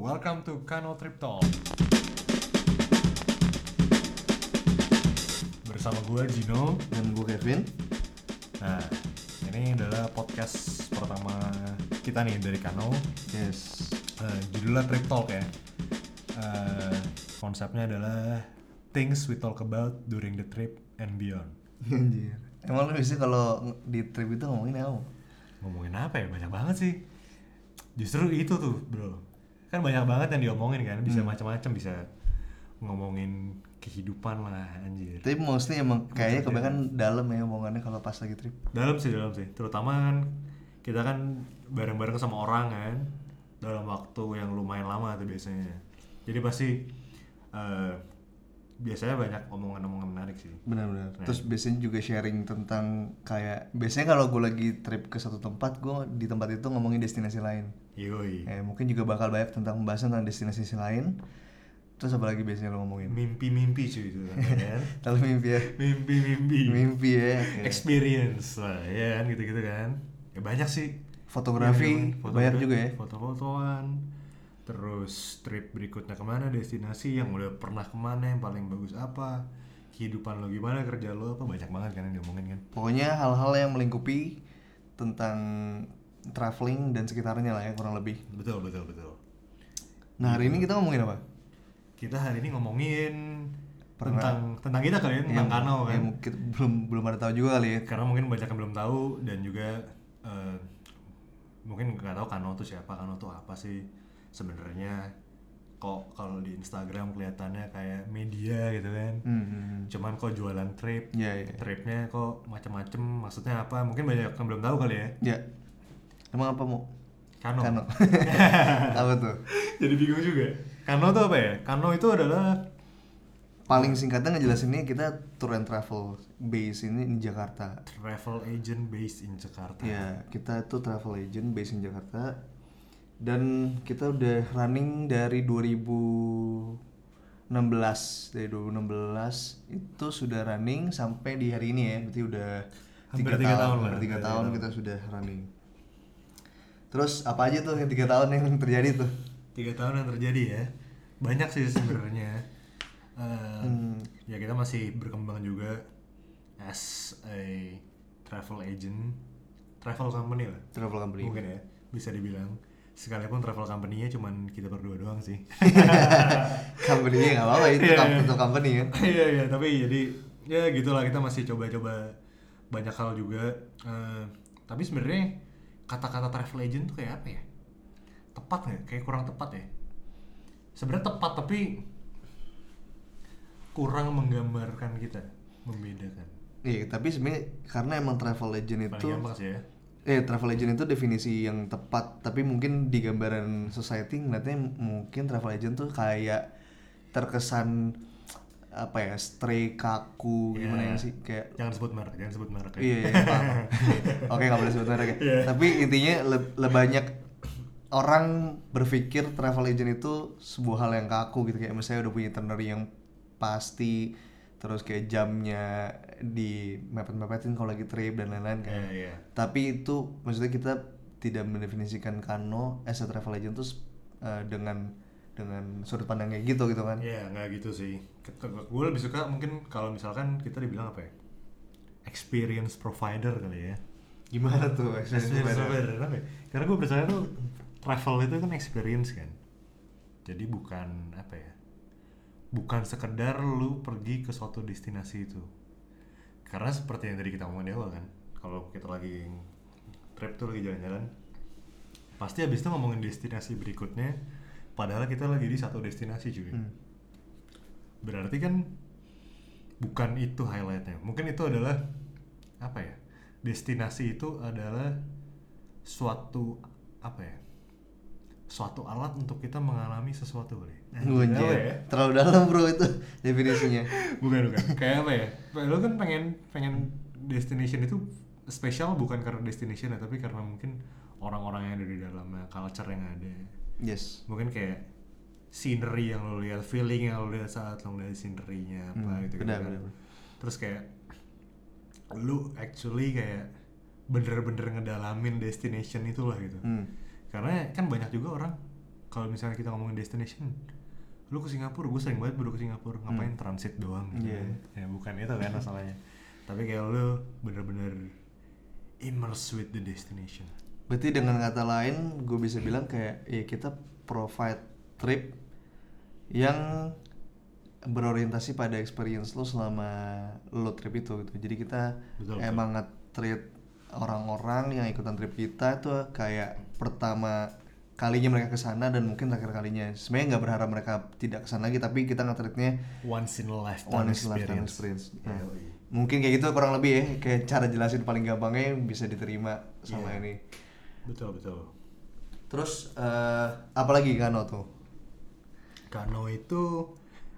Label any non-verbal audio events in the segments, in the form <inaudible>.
welcome to Kano Trip Talk. Bersama gue Gino. dan gue Kevin Nah, ini adalah podcast pertama kita nih dari Kano. yes Eh, judulnya Trip Talk ya. Eh, konsepnya adalah things we talk about during the trip and beyond. anjir emang lu biasanya kalau di trip itu ngomongin apa Ngomongin apa ya? Banyak banget sih. Justru itu tuh, bro. Kan banyak banget yang diomongin kan. Bisa macam-macam, bisa ngomongin kehidupan lah, anjir. tapi mostly emang kayaknya kebanyakan dalam ya omongannya kalau pas lagi trip Dalam sih, dalam sih. Terutama kan kita kan bareng-bareng sama orang kan dalam waktu yang lumayan lama tuh biasanya. Jadi pasti eh, biasanya banyak omongan-omongan menarik sih. benar-benar Nah. terus biasanya juga sharing tentang kayak biasanya kalau gue lagi trip ke satu tempat gue di tempat itu ngomongin destinasi lain Yoi. eh, mungkin juga bakal banyak tentang pembahasan tentang destinasi lain terus apa lagi biasanya lo ngomongin Mimpi-mimpi cuy itu kan. <laughs> kalau mimpi ya Mimpi-mimpi. mimpi ya. Experience lah, ya kan gitu-gitu kan. Ya banyak sih. fotografi Iya, banyak fotogra- juga ya Foto-fotoan. Terus trip berikutnya ke mana, destinasi yang udah pernah ke mana, yang paling bagus apa, kehidupan lo gimana, kerja lo apa, banyak banget kan yang diomongin kan. Pokoknya hal-hal yang melingkupi tentang traveling dan sekitarnya lah ya kurang lebih. Betul, betul, betul. Nah hari ini kita ngomongin apa? Kita hari ini ngomongin Pernah- tentang tentang kita kali ya, tentang Yang- Kano kan. yang mungkin belum belum ada tahu juga kali ya. Karena mungkin banyak yang belum tahu dan juga eh, mungkin nggak tahu Kano tuh siapa, Kano tuh apa sih sebenarnya. Kok kalau di Instagram kelihatannya kayak media gitu kan. Hmm, hmm, hmm. cuman kok jualan trip Ya, ya. tripnya kok macem-macem maksudnya apa mungkin banyak yang belum tahu kali ya Ya. Emang apa mau? kano, Kano. <laughs> apa tuh? jadi bingung juga kano tuh apa ya kano itu adalah Paling singkatnya ngejelasinnya kita tour and travel base ini di Jakarta. travel agent based in Jakarta Ya, kita itu travel agent based in Jakarta dan kita udah running dari 2016 dari 2016 itu sudah running sampai di hari ini ya berarti udah Hampir tiga tahun lah, hampir tiga hampir tiga tahun tahun. kita sudah running terus apa aja tuh yang tiga tahun yang terjadi tuh? Tiga tahun yang terjadi ya. Banyak sih sebenarnya. Eh, Hmm. ya kita masih berkembang juga as a travel agent travel company lah. Travel company. Mungkin ya bisa dibilang. Sekalipun travel company-nya cuman kita berdua doang sih. <laughs> Company nggak apa-apa itu iya. itu company kan. <laughs> Iya iya tapi jadi ya gitulah kita masih coba-coba banyak hal juga. Eh, tapi sebenarnya kata-kata travel agent tuh kayak apa ya? Tepat nggak? Kayak kurang tepat ya? Sebenarnya tepat tapi kurang menggambarkan kita membedakan. Iya tapi sebenarnya karena emang travel agent itu paling gampang sih ya. Eh, travel agent itu definisi yang tepat, tapi mungkin di gambaran society ngeliatnya mungkin travel agent tuh kayak terkesan apa ya, stray kaku gimana Iya. ya sih kayak jangan sebut merek jangan sebut merek ya iya, iya paham. <laughs> Oke, nggak boleh sebut merek ya. Iya. Tapi intinya le- le- banyak orang berpikir travel agent itu sebuah hal yang kaku gitu kayak misalnya udah punya itinerary yang pasti terus kayak jamnya di mepet-mepetin kalau lagi trip dan lain-lain kan Iya, iya. tapi itu maksudnya kita tidak mendefinisikan Kano as a travel agent tuh uh, dengan dengan sudut pandang kayak gitu gitu kan Iya, nggak gitu sih. Gue lebih suka mungkin kalau misalkan kita dibilang apa ya? Experience provider kali ya. gimana tuh Experience experience provider apa ya? Karena gue percaya tuh travel itu kan experience kan. Jadi bukan apa ya? Bukan sekedar lu pergi ke suatu destinasi itu. Karena seperti yang tadi kita ngomongin di awal kan, kalau kita lagi trip tuh lagi jalan-jalan, pasti habis itu ngomongin destinasi berikutnya, padahal kita lagi di satu destinasi cuy. Hmm. Berarti kan bukan itu highlightnya. Mungkin itu adalah apa ya? Destinasi itu adalah suatu apa ya? Suatu alat untuk kita mengalami sesuatu kali. Apa ya? terlalu dalam bro itu definisinya <laughs> Bukan bukan. Kayak apa ya? Lo kan pengen pengen destination itu spesial bukan karena destination tapi karena mungkin orang-orang yang ada di dalamnya, culture yang ada. Yes Mungkin kayak scenery yang lo lihat, feeling yang lo lihat saat lo ngeliat scenery-nya apa Hmm, gitu, benar, kan. benar. Terus kayak lu actually kayak bener-bener ngedalamin destination itulah gitu. Hmm. Karena kan banyak juga orang kalau misalnya kita ngomongin destination lu ke Singapura gue sering banget baru ke Singapura ngapain transit doang gitu Hmm. Iya. kan. ya bukan itu kan masalahnya tapi kayak lu bener-bener immerse with the destination Berarti dengan kata lain gue bisa bilang kayak ya kita provide trip yang berorientasi pada experience lo selama lo trip itu gitu. Jadi kita Betul, emang nge-treat orang-orang yang ikutan trip kita tuh kayak pertama kalinya mereka ke sana dan mungkin terakhir kalinya. Sebenarnya nggak berharap mereka tidak ke sana lagi tapi kita nge-treatnya once in a lifetime one is lifetime experience, experience. Nah, Yoi. mungkin kayak gitu kurang lebih ya kayak cara jelasin paling gampangnya bisa diterima sama Iya. ini. Betul betul. Terus eh apalagi Kano tuh? Kano itu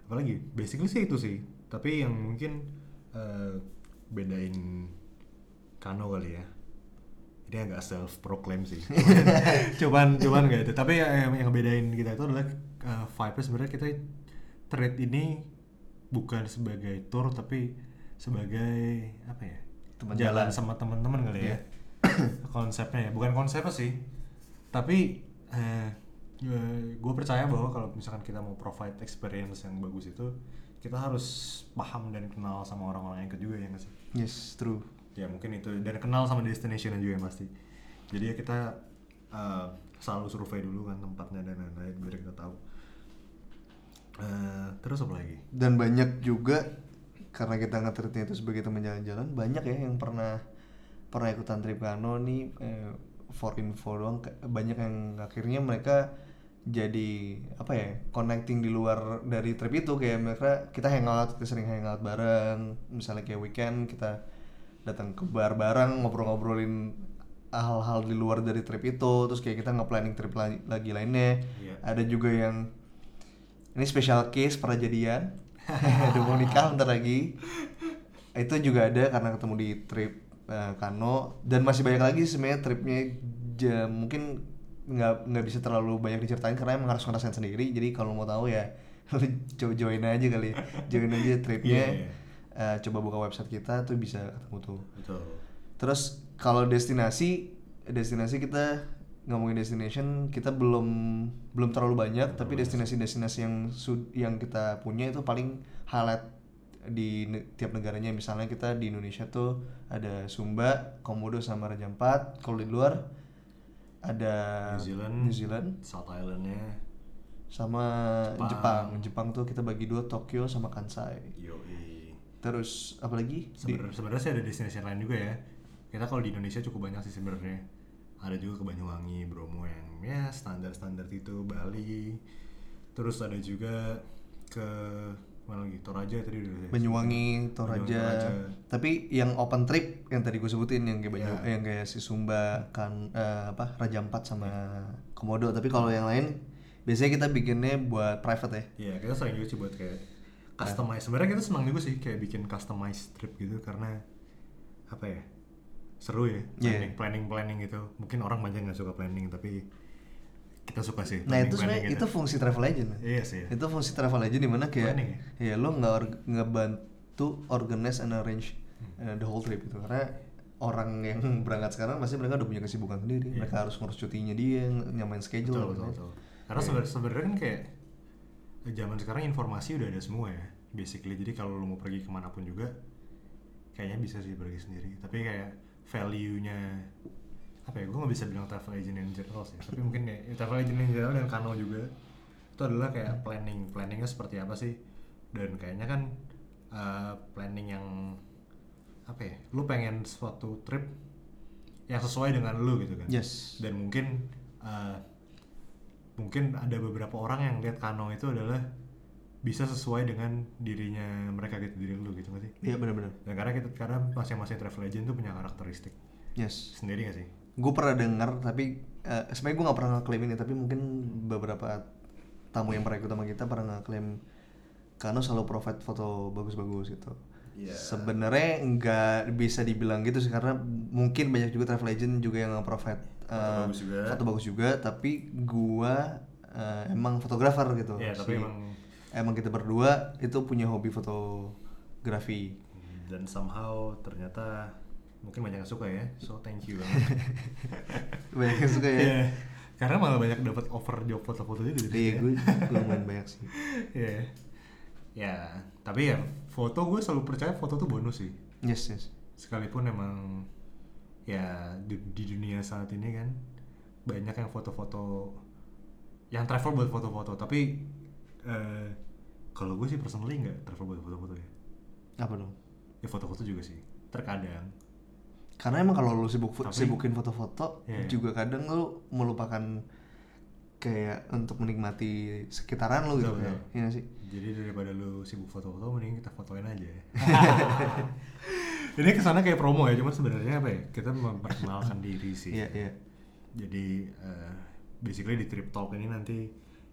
apalagi basically sih itu sih. Tapi yang mungkin eh, bedain Kano kali ya. Ini agak self proclaim sih. Cuman <laughs> cuman gak itu. Tapi yang, yang bedain kita itu adalah uh, vibe sebenarnya kita trade ini bukan sebagai tour tapi sebagai apa ya Teman jalan jalan. sama teman-teman kali ya. Iya. Konsepnya ya bukan konsepnya sih. Tapi eh, gue percaya bahwa kalau misalkan kita mau provide experience yang bagus itu kita harus paham dan kenal sama orang-orang yang ikut juga ya nggak sih? Yes, true. ya mungkin itu. Dan kenal sama destination juga yang pasti. Jadi ya kita eh, selalu survei dulu kan tempatnya dan lain-lain biar kita tahu. Eh, terus apa lagi? Dan banyak juga karena kita nge-treatnya itu sebagai teman jalan-jalan, banyak ya yang pernah pernah ikutan trip Kano nih eh, for info doang banyak yang akhirnya mereka jadi apa ya connecting di luar dari trip itu kayak mereka kita hangout kita sering hangout bareng misalnya kayak weekend kita datang ke bar bareng ngobrol-ngobrolin hal-hal di luar dari trip itu terus kayak kita nge-planning trip la- lagi lainnya. Iya. ada juga yang ini special case pernah jadian. <laughs> Udah mau nikah bentar lagi. Itu juga ada karena ketemu di trip eh, Kano. Dan masih banyak lagi sebenarnya tripnya. Ja- mungkin nggak nggak bisa terlalu banyak diceritain karena emang harus ngerasain sendiri. Jadi kalau mau tahu ya <laughs> lu join aja kali ya. join aja <laughs> tripnya. Iya, iya. Eh, coba buka website kita tuh bisa ketemu tuh. Betul. Terus kalau destinasi, destinasi kita ngomongin destination kita belum belum terlalu banyak, tapi destinasi-destinasi yang sud- yang kita punya itu paling highlight di ne- tiap negaranya. Misalnya kita di Indonesia tuh ada Sumba, Komodo sama Raja Ampat. Kalau di luar ada New Zealand New Zealand South Islandnya sama Jepang. Jepang. Jepang tuh kita bagi dua Tokyo sama Kansai. yoi Terus apa lagi? Di- sebenarnya sih ada destination lain juga ya. Kita kalau di Indonesia cukup banyak sih sebenarnya. Ada juga ke Banyuwangi, Bromo yang ya standar-standar itu, Bali. Terus ada juga ke mana lagi? Toraja tadi udah. ya? Banyuwangi, Toraja. Toraja. Tapi yang open trip yang tadi gue sebutin yang kayak Banyu, Ya. yang kayak si Sumba kan eh, apa Raja Ampat sama Komodo. Tapi kalau yang lain biasanya kita bikinnya buat private ya. Iya, kita sering juga sih buat kayak customize. Sebenarnya kita senang juga sih kayak bikin customize trip gitu karena apa ya? Seru ya, Iya. planning, planning, planning gitu. Mungkin orang banyak nggak suka planning tapi kita suka sih. Nah itu sebenarnya itu gitu. fungsi travel agent. Iya sih. Itu fungsi travel agent di mana kayak Planning ya lo nggak or- ngebantu organize and arrange Hmm. uh, the whole trip itu karena orang yang <laughs> berangkat sekarang pasti mereka udah punya kesibukan sendiri. Iya. Mereka harus ngurus cutinya dia, nyamain schedule. Betul, betul, kan. betul. Karena sebenarnya sebenarnya kan kayak zaman sekarang informasi udah ada semua ya, basically. Jadi kalau lu mau pergi ke mana pun juga, kayaknya bisa sih pergi sendiri. Tapi kayak value-nya apa ya? Gue nggak bisa bilang travel agent in general sih. Tapi mungkin ya travel agent in general dan Kano juga itu adalah kayak planning, planningnya seperti apa sih? Dan kayaknya kan uh, planning yang apa ya? Lu pengen suatu trip yang sesuai dengan lu gitu kan? Yes. dan mungkin uh, mungkin ada beberapa orang yang lihat Kano itu adalah bisa sesuai dengan dirinya mereka gitu diri lu gitu nggak sih Iya benar-benar. dan karena kita karena masing-masing travel agent tuh punya karakteristik Yes. sendiri gak sih gue pernah dengar tapi eh, sebenarnya gue nggak pernah ngeklaim ini tapi mungkin beberapa tamu yang pernah ikut sama kita pernah ngeklaim karena selalu provide foto bagus-bagus gitu Iya. sebenarnya nggak bisa dibilang gitu sih karena mungkin banyak juga travel agent juga yang nge-provide Foto eh, bagus juga. foto bagus juga tapi gua eh, emang fotografer gitu Iya, tapi emang emang kita berdua itu punya hobi fotografi dan somehow ternyata mungkin banyak yang suka ya so thank you. Banget <laughs> banyak yang suka ya. Iya. karena malah banyak dapat offer job foto-foto juga dari iya gue ya. gue <laughs> lumayan banyak sih. Iya. ya tapi ya foto gue selalu percaya foto tuh bonus sih. Yes yes. Sekalipun emang ya di, di dunia saat ini kan banyak yang foto-foto yang travel buat foto-foto. Tapi eh, kalau gue sih personally nggak travel buat foto-foto ya. Apa dong? Ya foto-foto juga sih. Terkadang karena emang kalau lu sibuk Tapi- sibukin foto-foto Iya. juga kadang lu melupakan kayak untuk menikmati sekitaran lu gitu kayak betul. iya sih? Jadi daripada lu sibuk foto-foto mending kita fotoin aja <laughs> ini ke sana kayak promo ya cuman sebenarnya apa ya kita memperkenalkan <laughs> diri sih. Iya iya. Jadi eh, basically di trip talk ini nanti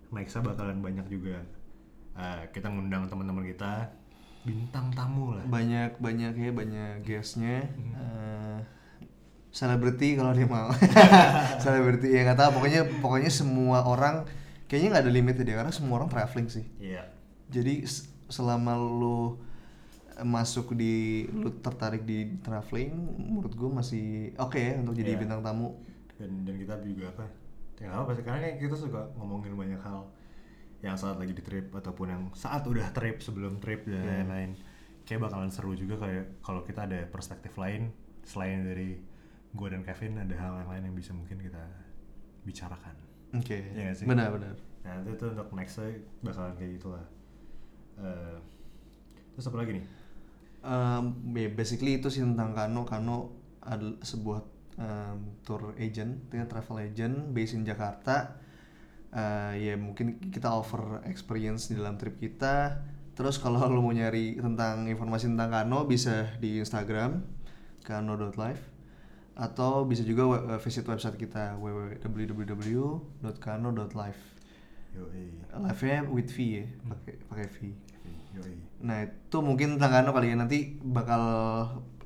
Nexa bakalan banyak juga eh, kita ngundang teman-teman kita bintang tamu lah. Banyak banyak ya banyak guestnya. Hmm. selebriti kalau dia mau. <laughs> Selebriti ya nggak tahu. Pokoknya pokoknya semua orang kayaknya nggak ada limitnya deh karena semua orang traveling sih. Iya. Jadi selama lu masuk di lu tertarik di traveling menurut gue masih oke ya untuk jadi Iya. bintang tamu. Dan dan kita juga apa ya apa kayak kita suka ngomongin banyak hal yang saat lagi di trip ataupun yang saat udah trip sebelum trip dan Iya. lain-lain kayak bakalan seru juga kayak kalau kita ada perspektif lain selain dari gue dan Kevin ada hal yang lain yang bisa mungkin kita bicarakan oke Iya nggak sih? benar benar nah itu tuh untuk nextnya bakalan kayak gitulah Eh, terus apa lagi nih Um, ya basically itu sih tentang Kano. Kano adalah sebuah um, tour agent, dengan travel agent based in Jakarta. Uh, ya mungkin kita offer experience di dalam trip kita. Terus kalau lo mau nyari tentang informasi tentang Kano bisa di Instagram kano.live atau bisa juga uh, visit website kita www.kano.live. Live-nya with V ya, pakai pakai V. Nah itu mungkin tentang Kano kali ya nanti bakal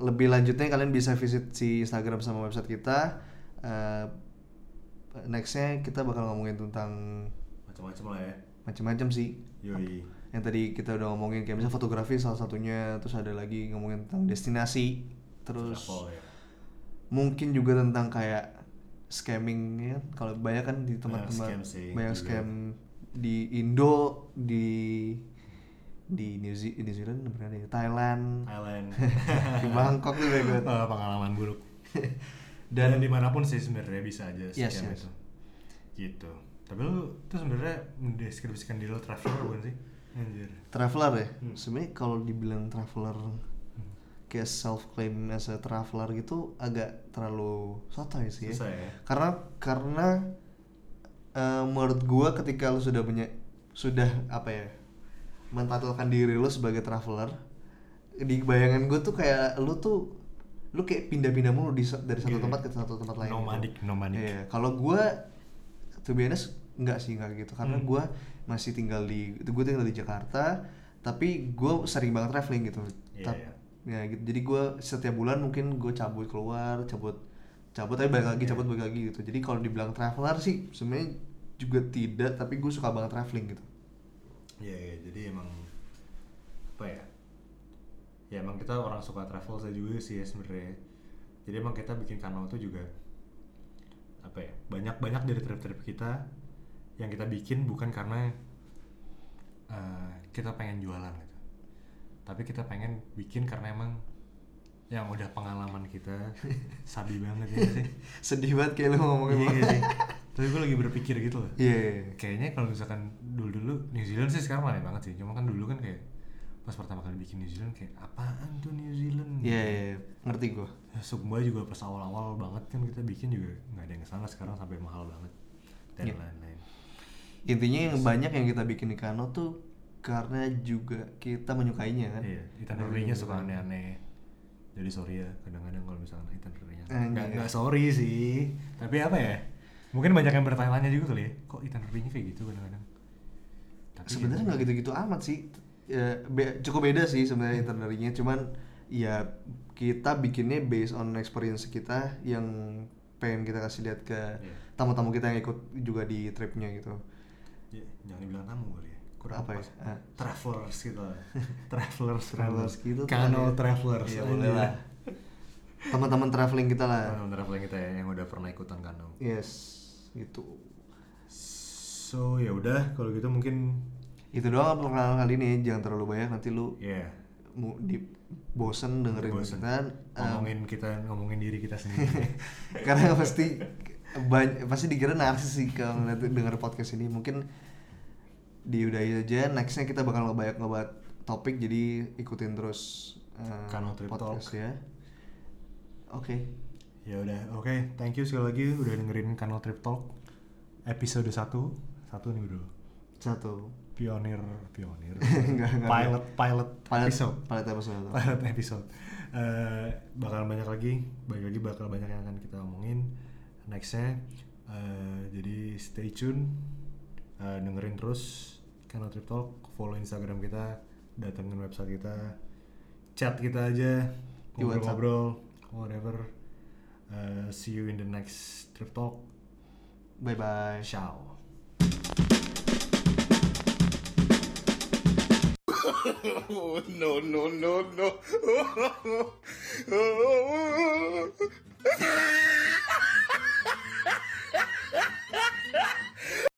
lebih lanjutnya kalian bisa visit si Instagram sama website kita. Eh, nextnya kita bakal ngomongin tentang macam-macam lah ya macam-macam sih. yoi Yang tadi kita udah ngomongin kayak misalnya fotografi salah satunya, terus ada lagi ngomongin tentang destinasi, terus Travel ya mungkin juga tentang kayak scamming ya. Kalau banyak kan di tempat-tempat scam sih banyak juga. scam di Indo, di di New, Ze- New Zealand pernah ya? Thailand, Thailand <laughs> di Bangkok tuh gue Eh, <laughs> pengalaman buruk <laughs> Dan- dan di mana pun sih sebenarnya bisa aja Yes, scam yes. itu gitu tapi lu tuh sebenarnya mendeskripsikan diri lo traveler bukan sih anjir traveler ya. Hmm. Sebenarnya kalau dibilang traveler kayak self claim as a traveler gitu agak terlalu sotoy sih ya. susah ya Karena karena eh, menurut gua ketika lu sudah punya sudah apa ya mentatilkan diri lu sebagai traveler di bayangan gue tuh kayak lu tuh lu kayak pindah-pindah mulu di, dari satu Iya. tempat ke satu tempat lain gitu. Nomadic, nomadic. Iya, kalau gue to be honest enggak sih enggak gitu karena Hmm. gue masih tinggal di itu gue tinggal di Jakarta tapi gue sering banget traveling gitu Iya, Tap- iya. ya gitu jadi gue setiap bulan mungkin gue cabut keluar cabut cabut tapi balik lagi Iya. cabut balik lagi gitu jadi kalau dibilang traveler sih sebenarnya juga tidak tapi gue suka banget traveling gitu Iya, iya, jadi emang apa ya? Ya emang kita orang suka travel saya juga sih ya sebenarnya. Jadi emang kita bikin kanal tuh juga apa ya? Banyak-banyak dari trip-trip kita yang kita bikin bukan karena eh, kita pengen jualan gitu. Tapi kita pengen bikin karena emang yang udah pengalaman kita <laughs> sabi banget ya sih. sedih banget kayak lu ngomongin Iya sih. Tapi gue lagi berpikir gitu loh iya iya, iya. kayaknya kalau misalkan dulu dulu New Zealand sih sekarang aneh banget sih cuma kan dulu kan kayak pas pertama kali bikin New Zealand kayak apaan tuh New Zealand? Iya iya, iya. ngerti gue ya, Sukma juga pas awal-awal banget kan kita bikin juga nggak ada yang ke sana sekarang sampai mahal banget. Dan Iya. lain-lain. Intinya yang banyak yang kita bikin di Kano tuh karena juga kita menyukainya kan? Iya itinerary-nya suka aneh-aneh. Jadi sorry ya kadang-kadang kalau misalkan itinerary-nya Eh, nggak nggak sorry sih. Tapi apa ya mungkin banyak yang bertanya-tanya juga kali ya kok itinerary-nya kayak gitu kadang-kadang. Sebenarnya ya- nggak gitu-gitu amat sih ya, be- cukup beda sih sebenarnya itinerary-nya cuman ya kita bikinnya based on experience kita yang pengen kita kasih lihat ke Iya. tamu-tamu kita yang ikut juga di tripnya gitu Ya, jangan dibilang tamu kali ya kurang Apa ya? pas. Ah. travelers gitu <laughs> travelers Travelers gitu kano travelers aja. boleh lah. teman-teman traveling kita lah Teman-teman traveling kita ya yang udah pernah ikutan kano yes gitu so ya udah kalau gitu mungkin Itu doang perkenalan kali ini, jangan terlalu banyak nanti lu mu di bosen dengerin bosen. kita. Um, ngomongin kita ngomongin diri kita sendiri. <laughs> Karena pasti banyak, pasti dikira narsis sih kalau ngeliat denger podcast ini. Mungkin diudahi aja nextnya kita bakal ngebanyak ngebahas topik jadi ikutin terus uh, Kano Trip podcast Talk. ya. Oke. Ya udah oke. Thank you sekali lagi udah dengerin kanal Trip Talk episode 1 satu nih bro. Satu pionir pionir. <laughs> Enggak, enggak, pilot pilot pilot episode. pilot episode pilot episode. Eh, bakal banyak lagi. Balik lagi bakal banyak yang akan kita omongin. Nextnya eh, jadi stay tune. Eh, dengerin terus kanal Trip Talk. Follow Instagram kita. Datengin website kita. Chat kita aja. Di WhatsApp. ngobrol-ngobrol. Whatever. Eh, see you in the next Trip Talk. Bye bye ciao Oh, <laughs> no, no, no, no. <laughs>